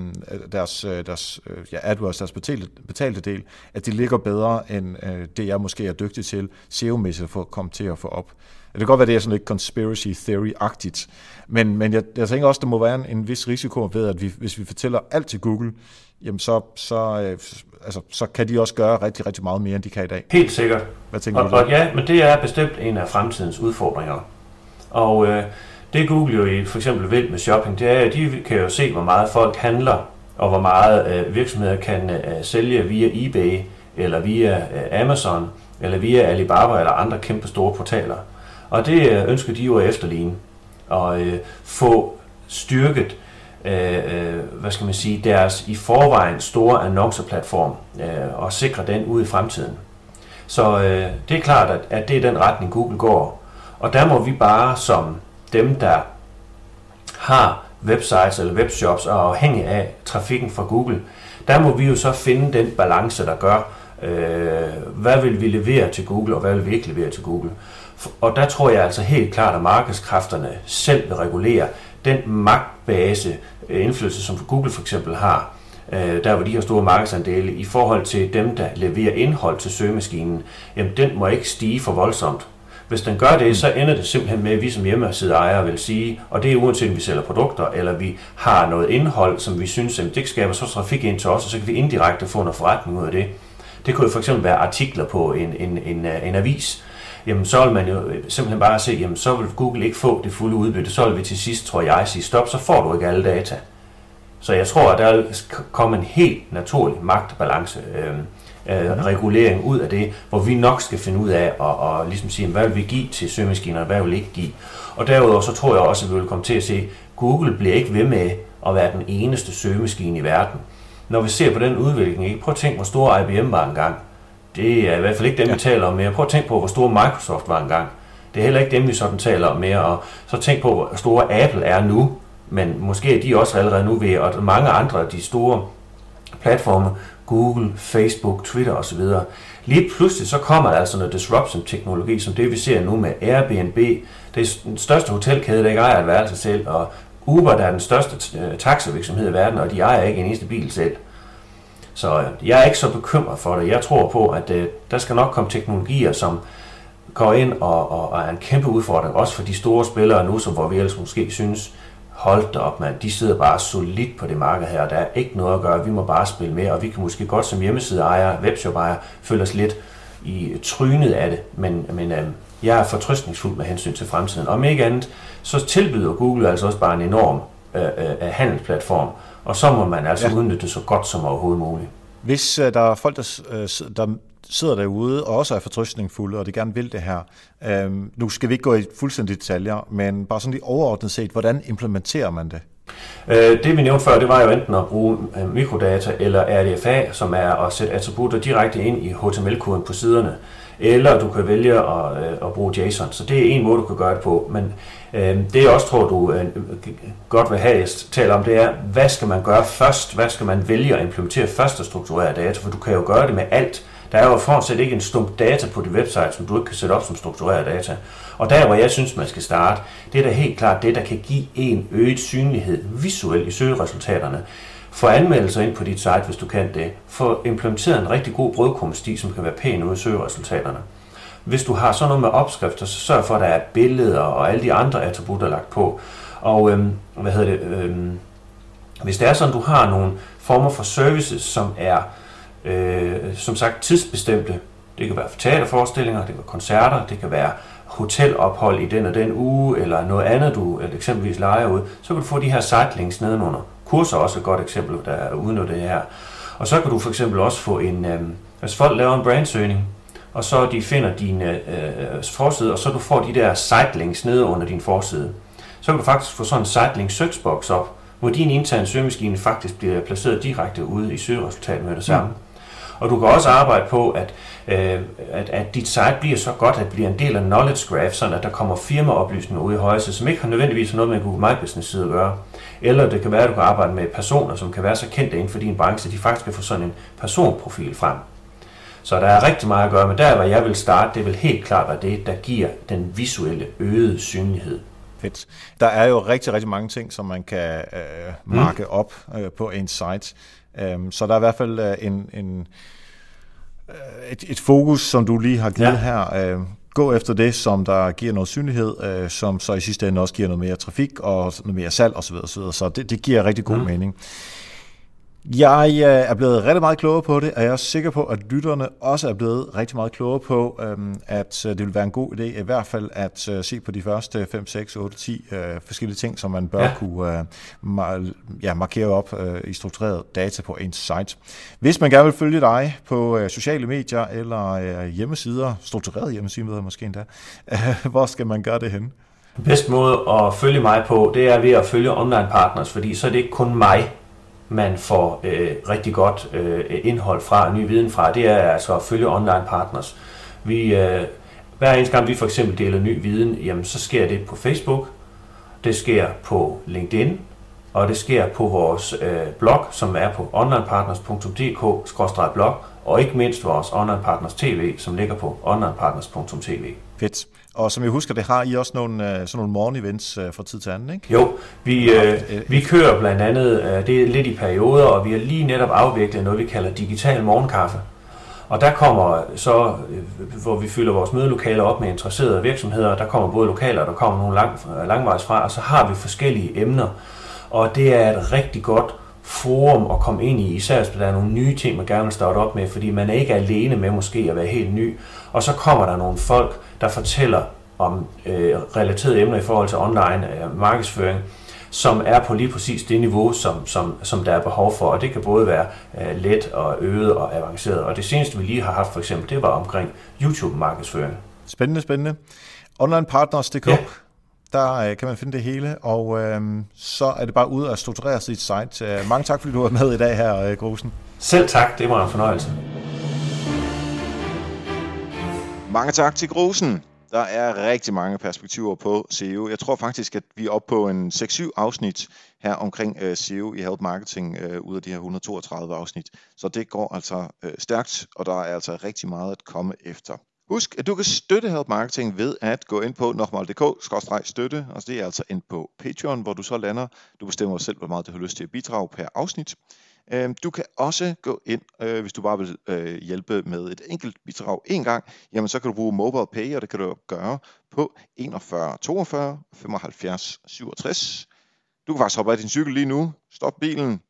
deres, deres øh, ja, AdWords, deres betalte, betalte del, at det ligger bedre end øh, det, jeg måske er dygtig til SEO-mæssigt at få, komme til at få op. Det kan godt være, det er sådan lidt conspiracy theory-agtigt, men, men jeg, jeg tænker også, der må være en, en vis risiko ved, at vi, hvis vi fortæller alt til Google, jamen så, så, øh, altså, så kan de også gøre rigtig, rigtig meget mere, end de kan i dag. Helt sikkert. Hvad tænker og, du? Og ja, men det er bestemt en af fremtidens udfordringer. Og øh, det Google jo i for eksempel vil med shopping, det er, at de kan jo se, hvor meget folk handler, og hvor meget øh, virksomheder kan øh, sælge via eBay, eller via øh, Amazon, eller via Alibaba, eller andre kæmpe store portaler. Og det øh, ønsker de jo at efterligne, og øh, få styrket øh, øh hvad skal man sige, deres i forvejen store annonceplatform, øh, og sikre den ud i fremtiden. Så øh, det er klart, at, at det er den retning Google går. Og der må vi bare som dem, der har websites eller webshops og er afhængige af trafikken fra Google, der må vi jo så finde den balance, der gør, øh, hvad vil vi levere til Google, og hvad vil vi ikke levere til Google. Og der tror jeg altså helt klart, at markedskræfterne selv vil regulere den magtbase, øh, indflydelse, som Google for eksempel har, øh, der hvor de har store markedsandele, i forhold til dem, der leverer indhold til søgemaskinen, jamen den må ikke stige for voldsomt. Hvis den gør det, så ender det simpelthen med, at vi som hjemmesideejere vil sige, og det er uanset om vi sælger produkter, eller vi har noget indhold, som vi synes, at det skaber så trafik ind til os, og så kan vi indirekte få noget forretning ud af det. Det kunne jo for eksempel være artikler på en, en, en, øh, en avis, jamen så vil man jo øh, simpelthen bare se, jamen så vil Google ikke få det fulde udbytte, så vil vi til sidst, tror jeg, sige stop, så får du ikke alle data. Så jeg tror, at der vil komme en helt naturlig magtbalance, øh, øh, regulering ud af det, hvor vi nok skal finde ud af og, og ligesom sige, hvad vil vi give til søgemaskiner, hvad vil vi ikke give. Og derudover så tror jeg også, at vi vil komme til at se, at Google bliver ikke ved med at være den eneste søgemaskine i verden. Når vi ser på den udvikling, ikke? prøv at tænke, hvor stor IBM var engang. Det er i hvert fald ikke dem, ja. vi taler om mere. Prøv at tænke på, hvor stor Microsoft var engang. Det er heller ikke dem, vi sådan taler om mere. Og så tænk på, hvor stor Apple er nu. Men måske er de også allerede nu ved, og mange andre af de store platforme, Google, Facebook, Twitter osv. Lige pludselig så kommer der altså noget disruption-teknologi, som det vi ser nu med Airbnb. Det er den største hotelkæde, der ikke ejer et værelse selv, og Uber, der er den største øh, taxavirksomhed i verden, og de ejer ikke en eneste bil selv. Så øh, jeg er ikke så bekymret for det. Jeg tror på, at øh, der skal nok komme teknologier, som går ind og, og, og er en kæmpe udfordring, også for de store spillere nu, som hvor vi ellers måske synes, hold da op mand, de sidder bare solidt på det marked her, der er ikke noget at gøre, vi må bare spille med, og vi kan måske godt som hjemmesideejer, webshop-ejer, føle os lidt i trynet af det, men, men øh, jeg er fortrystningsfuld med hensyn til fremtiden. Om ikke andet, så tilbyder Google altså også bare en enorm øh, øh, handelsplatform, og så må man altså ja. udnytte det så godt som overhovedet muligt. Hvis øh, der er folk, der, øh, der sidder derude og også er fortrystningsfulde, og de gerne vil det her, Øhm, nu skal vi ikke gå i fuldstændig detaljer, men bare sådan lige overordnet set, hvordan implementerer man det? Øh, det vi nævnte før, det var jo enten at bruge øh, mikrodata eller RDFA, som er at sætte attributter direkte ind i HTML-koden på siderne eller du kan vælge at, øh, at bruge JSON. Så det er en måde, du kan gøre det på. Men øh, det jeg også tror, du øh, godt vil have, jeg taler om, det er, hvad skal man gøre først? Hvad skal man vælge at implementere først og strukturere data? For du kan jo gøre det med alt. Der er jo fortsat ikke en stump data på dit website, som du ikke kan sætte op som struktureret data. Og der, hvor jeg synes, man skal starte, det er da helt klart det, der kan give en øget synlighed visuelt i søgeresultaterne. Få anmeldelser ind på dit site, hvis du kan det. Få implementeret en rigtig god brødkrumsti, som kan være pæn ude i søgeresultaterne. Hvis du har sådan noget med opskrifter, så sørg for, at der er billeder og alle de andre attributter lagt på. Og øhm, hvad hedder det, øhm, hvis det er sådan, du har nogle former for services, som er øh, som sagt tidsbestemte, det kan være teaterforestillinger, det kan være koncerter, det kan være hotelophold i den og den uge, eller noget andet, du eksempelvis leger ud, så kan du få de her sitelinks nedenunder. Kurser er også et godt eksempel, der udnytter det her. Og så kan du for eksempel også få en, øh, hvis folk laver en brandsøgning, og så de finder din øh, øh forside, og så du får de der sitelinks nede under din forside, så kan du faktisk få sådan en sitelink searchbox op, hvor din interne søgemaskine faktisk bliver placeret direkte ude i søgeresultatet med det samme. Mm. Og du kan også arbejde på, at, øh, at, at dit site bliver så godt, at det bliver en del af knowledge graph, sådan at der kommer firmaoplysninger ud i højse, som ikke har nødvendigvis noget med en Google My Business side at gøre. Eller det kan være, at du kan arbejde med personer, som kan være så kendte inden for din branche, at de faktisk kan få sådan en personprofil frem. Så der er rigtig meget at gøre, men der, hvor jeg vil starte, det vil helt klart være det, der giver den visuelle øgede synlighed. Fedt. Der er jo rigtig, rigtig mange ting, som man kan øh, marke mm. op øh, på en site. Um, så der er i hvert fald uh, en, en, uh, et, et fokus, som du lige har givet ja. her. Uh, gå efter det, som der giver noget synlighed, uh, som så i sidste ende også giver noget mere trafik og noget mere salg osv. osv. Så det, det giver rigtig god mm. mening. Jeg øh, er blevet rigtig meget klogere på det, og jeg er sikker på, at lytterne også er blevet rigtig meget klogere på, øhm, at øh, det vil være en god idé i hvert fald at øh, se på de første 5, 6, 8, 10 forskellige ting, som man bør ja. kunne ja, markere op i struktureret data på en site. Hvis man gerne vil følge dig på sociale medier eller hjemmesider, struktureret hjemmesider måske endda, hvor skal man gøre det hen? Bedst måde at følge mig på, det er ved at følge online partners, fordi så er det ikke kun mig, man får øh, rigtig godt øh, indhold fra, ny viden fra, det er altså at følge online partners. Vi, øh, hver eneste gang vi for eksempel deler ny viden, jamen så sker det på Facebook, det sker på LinkedIn, og det sker på vores øh, blog, som er på onlinepartners.dk-blog, og ikke mindst vores Online Partners TV, som ligger på onlinepartners.tv. Fedt. Og som jeg husker, det har I også nogle, øh, sådan nogle morgen-events øh, fra tid til anden, ikke? Jo, vi, øh, vi kører blandt andet, øh, det er lidt i perioder, og vi har lige netop afviklet noget, vi kalder digital morgenkaffe. Og der kommer så, øh, hvor vi fylder vores mødelokaler op med interesserede virksomheder, der kommer både lokaler, der kommer nogle lang, langvejs fra, og så har vi forskellige emner. Og det er et rigtig godt forum at komme ind i, især hvis der er nogle nye ting, man gerne vil starte op med, fordi man er ikke alene med måske at være helt ny. Og så kommer der nogle folk, der fortæller om øh, relaterede emner i forhold til online øh, markedsføring, som er på lige præcis det niveau, som, som, som der er behov for. Og det kan både være øh, let og øget og avanceret. Og det seneste, vi lige har haft for eksempel, det var omkring YouTube-markedsføring. Spændende, spændende. Onlinepartners.dk, ja. Der øh, kan man finde det hele, og øh, så er det bare ud at strukturere sit site. Øh, mange tak, fordi du var med i dag her, øh, Grusen. Selv tak, det var en fornøjelse. Mange tak til Grusen. Der er rigtig mange perspektiver på SEO. Jeg tror faktisk, at vi er oppe på en 6-7 afsnit her omkring uh, SEO i Help Marketing uh, ud af de her 132 afsnit. Så det går altså uh, stærkt, og der er altså rigtig meget at komme efter. Husk, at du kan støtte Help Marketing ved at gå ind på nokmal.dk-støtte, og det er altså ind på Patreon, hvor du så lander. Du bestemmer selv, hvor meget du har lyst til at bidrage per afsnit. Øhm, du kan også gå ind, øh, hvis du bare vil øh, hjælpe med et enkelt bidrag en gang, jamen så kan du bruge mobile pay, og det kan du gøre på 41 42 75 67. Du kan faktisk hoppe af din cykel lige nu, stop bilen,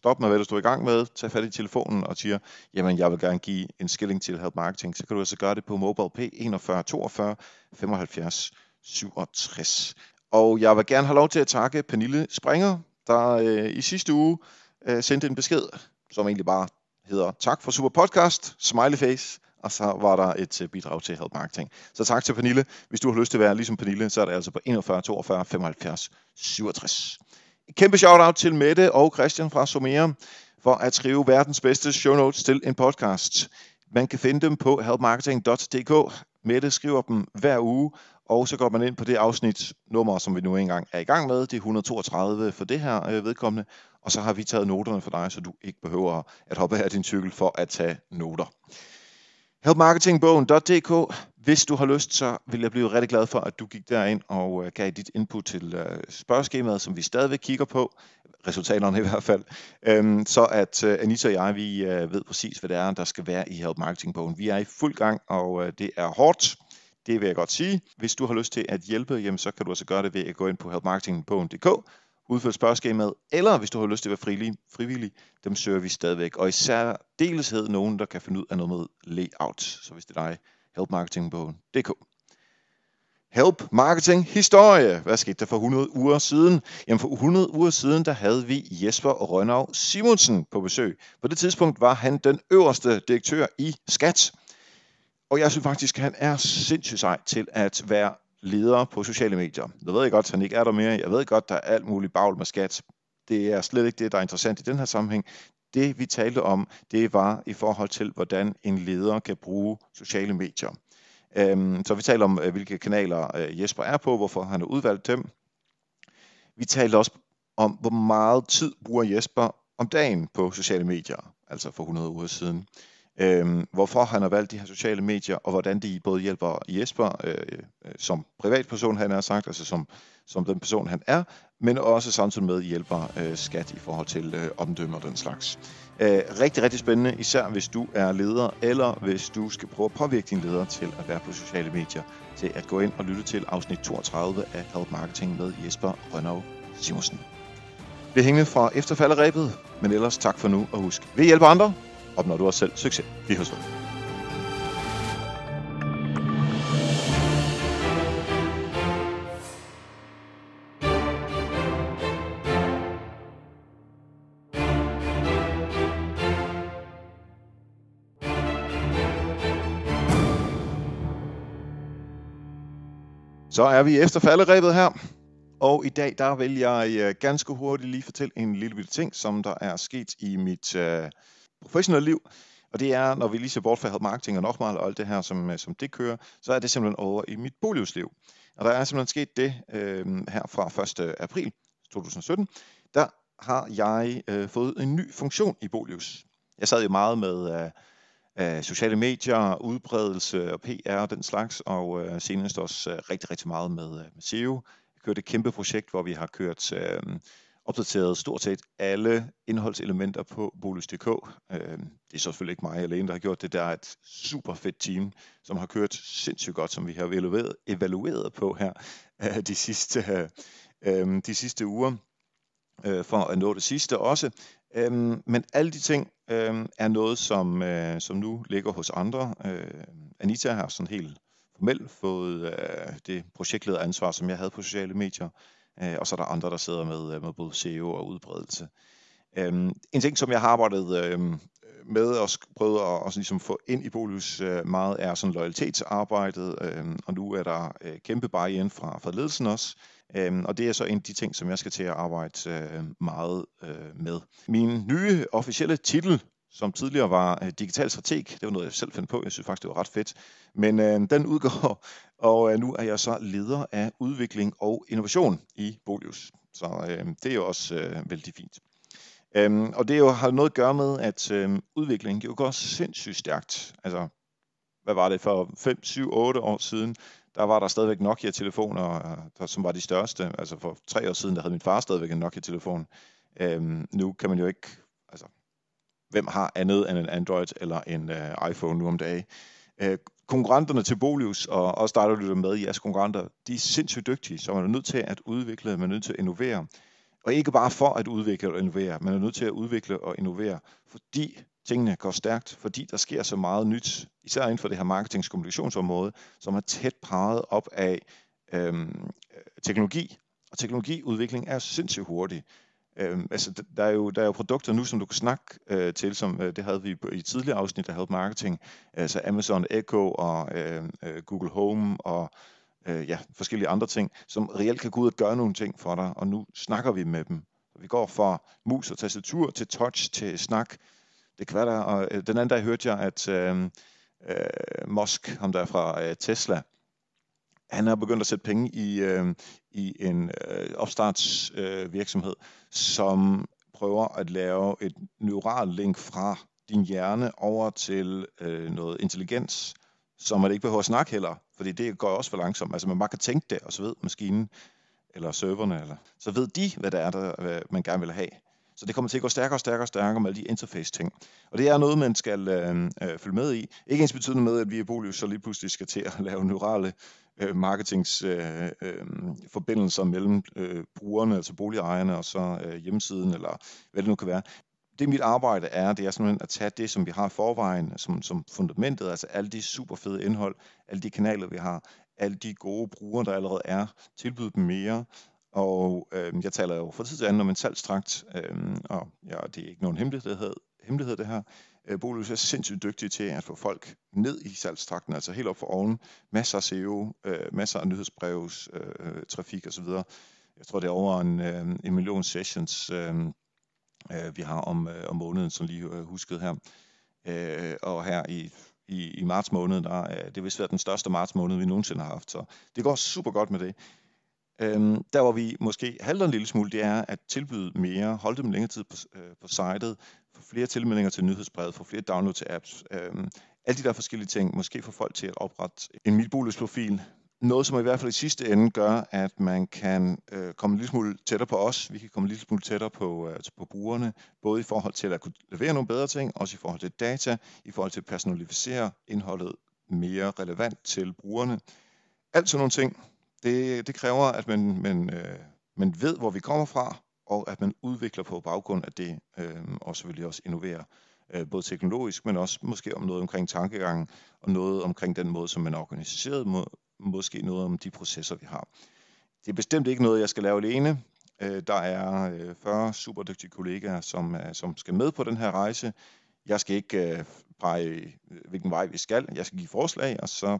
stop med hvad du står i gang med, tag fat i telefonen og siger, jamen jeg vil gerne give en skilling til Help Marketing, så kan du altså gøre det på mobile pay 41 42 75 67. Og jeg vil gerne have lov til at takke Pernille Springer, der øh, i sidste uge øh, sendte en besked, som egentlig bare hedder tak for super podcast, smiley face, og så var der et øh, bidrag til Help Marketing. Så tak til Pernille. Hvis du har lyst til at være ligesom Pernille, så er det altså på 41 42 75 67. Kæmpe shout-out til Mette og Christian fra Somera for at skrive verdens bedste show notes til en podcast. Man kan finde dem på helpmarketing.dk. Mette skriver dem hver uge, og så går man ind på det afsnit nummer, som vi nu engang er i gang med. Det er 132 for det her øh, vedkommende. Og så har vi taget noterne for dig, så du ikke behøver at hoppe af din cykel for at tage noter. Helpmarketingbogen.dk hvis du har lyst, så vil jeg blive rigtig glad for, at du gik derind og øh, gav dit input til øh, spørgeskemaet, som vi stadigvæk kigger på. Resultaterne i hvert fald. Øhm, så at øh, Anita og jeg, vi øh, ved præcis, hvad det er, der skal være i Help Marketing Bogen. Vi er i fuld gang, og øh, det er hårdt. Det vil jeg godt sige. Hvis du har lyst til at hjælpe, jamen, så kan du altså gøre det ved at gå ind på helpmarketingbogen.dk udfylde spørgeskemaet, eller hvis du har lyst til at være frivillig, frivillig dem søger vi stadigvæk. Og især deleshed nogen, der kan finde ud af noget med layout. Så hvis det er dig, helpmarketingbogen.dk. Help Marketing Historie. Hvad skete der for 100 uger siden? Jamen for 100 uger siden, der havde vi Jesper Rønnav Simonsen på besøg. På det tidspunkt var han den øverste direktør i Skat. Og jeg synes faktisk, at han er sindssygt sej til at være leder på sociale medier. Jeg ved godt, at han ikke er der mere. Jeg ved godt, der er alt muligt bagl med skat. Det er slet ikke det, der er interessant i den her sammenhæng. Det vi talte om, det var i forhold til, hvordan en leder kan bruge sociale medier. Øhm, så vi taler om, øh, hvilke kanaler øh, Jesper er på, hvorfor han har udvalgt dem. Vi talte også om, hvor meget tid bruger Jesper om dagen på sociale medier, altså for 100 uger siden Øhm, hvorfor han har valgt de her sociale medier, og hvordan de både hjælper Jesper øh, øh, som privatperson, han har sagt, altså som, som den person, han er, men også samtidig med hjælper øh, skat i forhold til øh, omdømme og den slags. Øh, rigtig, rigtig spændende, især hvis du er leder, eller hvis du skal prøve at påvirke din leder til at være på sociale medier, til at gå ind og lytte til afsnit 32 af Help Marketing med Jesper Rønnow Simonsen. Det hængende fra efterfalderæbet, men ellers tak for nu, og husk, vi hjælper andre, opnår du også selv succes. Vi høres ved. Så er vi efter falderæbet her. Og i dag, der vil jeg øh, ganske hurtigt lige fortælle en lille bitte ting, som der er sket i mit øh, professionelle liv. Og det er, når vi lige ser bort fra marketing og nokmal og alt det her, som, øh, som det kører, så er det simpelthen over i mit boligsliv. Og der er simpelthen sket det øh, her fra 1. april 2017. Der har jeg øh, fået en ny funktion i Bolius. Jeg sad jo meget med øh, øh, sociale medier, udbredelse og PR og den slags, og øh, senest også øh, rigtig, rigtig meget med, øh, med SEO. Jeg kørte et kæmpe projekt, hvor vi har kørt øh, opdateret stort set alle indholdselementer på Bolus.dk. Øh, det er selvfølgelig ikke mig alene, der har gjort det. Der er et super fedt team, som har kørt sindssygt godt, som vi har evalueret, evalueret på her øh, de sidste, øh, øh de sidste uger øh, for at nå det sidste også. Øhm, Men alle de ting øhm, er noget, som, øh, som nu ligger hos andre. Øh, Anita har sådan helt formelt fået øh, det projektlederansvar, som jeg havde på sociale medier øh, og så er der andre, der sidder med, øh, med både SEO og udbredelse. Øhm, en ting, som jeg har arbejdet øh, med og prøvet at også ligesom få ind i Bolus øh, meget, er sådan loyalitetsarbejdet, øh, og nu er der øh, kæmpe buy-in fra, fra ledelsen også, øh, og det er så en af de ting, som jeg skal til at arbejde øh, meget øh, med. Min nye officielle titel som tidligere var øh, digital strateg. Det var noget, jeg selv fandt på. Jeg synes faktisk, det var ret fedt. Men øh, den udgår, og øh, nu er jeg så leder af udvikling og innovation i Bolius. Så øh, det er jo også øh, vældig fint. Øhm, og det jo, har noget at gøre med, at øh, udviklingen jo går sindssygt stærkt. Altså, hvad var det for 5, 7, 8 år siden? Der var der stadigvæk Nokia-telefoner, der, øh, som var de største. Altså for tre år siden, der havde min far stadigvæk en Nokia-telefon. Øhm, nu kan man jo ikke, altså hvem har andet end en Android eller en uh, iPhone nu om dagen. Øh, konkurrenterne til Bolius, og også der, der lytter med jeres konkurrenter, de er sindssygt dygtige, så man er nødt til at udvikle, man er nødt til at innovere. Og ikke bare for at udvikle og innovere, man er nødt til at udvikle og innovere, fordi tingene går stærkt, fordi der sker så meget nyt, især inden for det her marketingskommunikationsområde, som er tæt parret op af øhm, teknologi. Og teknologiudvikling er sindssygt hurtig. Øhm, altså, der er, jo, der er jo produkter nu, som du kan snakke øh, til, som øh, det havde vi i tidligere afsnit af Help Marketing, altså Amazon Echo og øh, øh, Google Home og øh, ja, forskellige andre ting, som reelt kan gå ud og gøre nogle ting for dig, og nu snakker vi med dem. Vi går fra mus og tastatur til touch til snak. Det kan være der, og øh, den anden dag hørte jeg, at øh, øh, Musk, ham der fra øh, Tesla, han har begyndt at sætte penge i, øh, i en øh, opstartsvirksomhed, øh, som prøver at lave et neural link fra din hjerne over til øh, noget intelligens, som man ikke behøver at snakke heller, fordi det går også for langsomt. Altså man bare kan tænke det, og så ved maskinen, eller serverne, eller, så ved de, hvad det er, der, man gerne vil have. Så det kommer til at gå stærkere og stærkere og stærkere med alle de interface-ting. Og det er noget, man skal øh, øh, følge med i. Ikke ens betydende med, at vi i Bolius så lige pludselig skal til at lave neurale øh, marketingsforbindelser øh, øh, mellem øh, brugerne, altså boligejerne, og så øh, hjemmesiden, eller hvad det nu kan være. Det mit arbejde er, det er simpelthen at tage det, som vi har i forvejen, som, som fundamentet, altså alle de super fede indhold, alle de kanaler, vi har, alle de gode brugere, der allerede er, tilbyde dem mere, og øh, jeg taler jo for tid til anden om en salgstrakt, øh, og ja, det er ikke nogen hemmelighed, hemmelighed det her. Øh, Bolus er sindssygt dygtig til at få folk ned i salgstrakten, altså helt op for oven. Masser af SEO, øh, masser af nyhedsbrevs, øh, trafik osv. Jeg tror, det er over en, øh, en million sessions, øh, øh, vi har om, øh, om måneden, som lige øh, husket her. Øh, og her i, i, i marts måned, der, øh, det vil være den største marts måned, vi nogensinde har haft. Så det går super godt med det. Øhm, der hvor vi måske halter en lille smule, det er at tilbyde mere, holde dem længere tid på, øh, på sitet, få flere tilmeldinger til nyhedsbrevet, få flere download til apps, øhm, alle de der forskellige ting, måske få folk til at oprette en Milbolus profil, noget, som i hvert fald i sidste ende gør, at man kan øh, komme en lille smule tættere på os, vi kan komme en lille smule tættere på, øh, på brugerne, både i forhold til at kunne levere nogle bedre ting, også i forhold til data, i forhold til at personalisere indholdet mere relevant til brugerne. Alt sådan nogle ting, det, det kræver, at man, man, øh, man ved, hvor vi kommer fra, og at man udvikler på baggrund af det, øh, og selvfølgelig også innoverer, øh, både teknologisk, men også måske om noget omkring tankegangen, og noget omkring den måde, som man er organiseret, må, måske noget om de processer, vi har. Det er bestemt ikke noget, jeg skal lave alene. Øh, der er øh, 40 super dygtige kollegaer, som, øh, som skal med på den her rejse. Jeg skal ikke øh, pege, øh, hvilken vej vi skal. Jeg skal give forslag, og så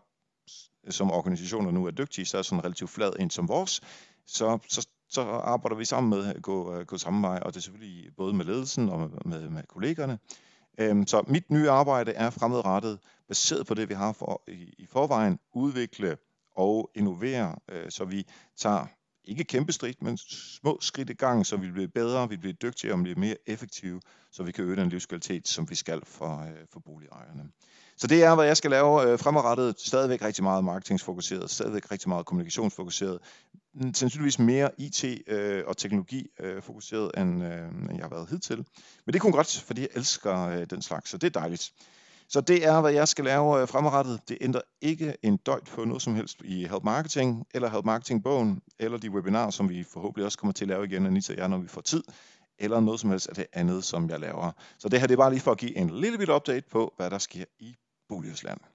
som organisationer nu er dygtige, så er sådan relativt flad en som vores, så, så, så arbejder vi sammen med at gå, øh, gå samme vej, og det er selvfølgelig både med ledelsen og med, med kollegerne. Øhm, så mit nye arbejde er fremadrettet, baseret på det, vi har for, i, i forvejen, udvikle og innovere, øh, så vi tager ikke kæmpe skridt, men små skridt i gang, så vi bliver bedre, vi bliver dygtigere og bliver mere effektive, så vi kan øge den livskvalitet, som vi skal for, øh, for boligejerne. Så det er, hvad jeg skal lave øh, fremadrettet. Stadigvæk rigtig meget marketingsfokuseret, stadigvæk rigtig meget kommunikationsfokuseret. Sandsynligvis mere IT øh, og teknologi øh, fokuseret, end, øh, end jeg har været hidtil. Men det kunne godt, fordi jeg elsker øh, den slags, så det er dejligt. Så det er, hvad jeg skal lave øh, fremadrettet. Det ændrer ikke en døjt på noget som helst i Help Marketing, eller Help Marketing-bogen, eller de webinarer, som vi forhåbentlig også kommer til at lave igen, Anita og jeg, når vi får tid, eller noget som helst af det andet, som jeg laver. Så det her det er bare lige for at give en lille bit update på, hvad der sker i Boligsland.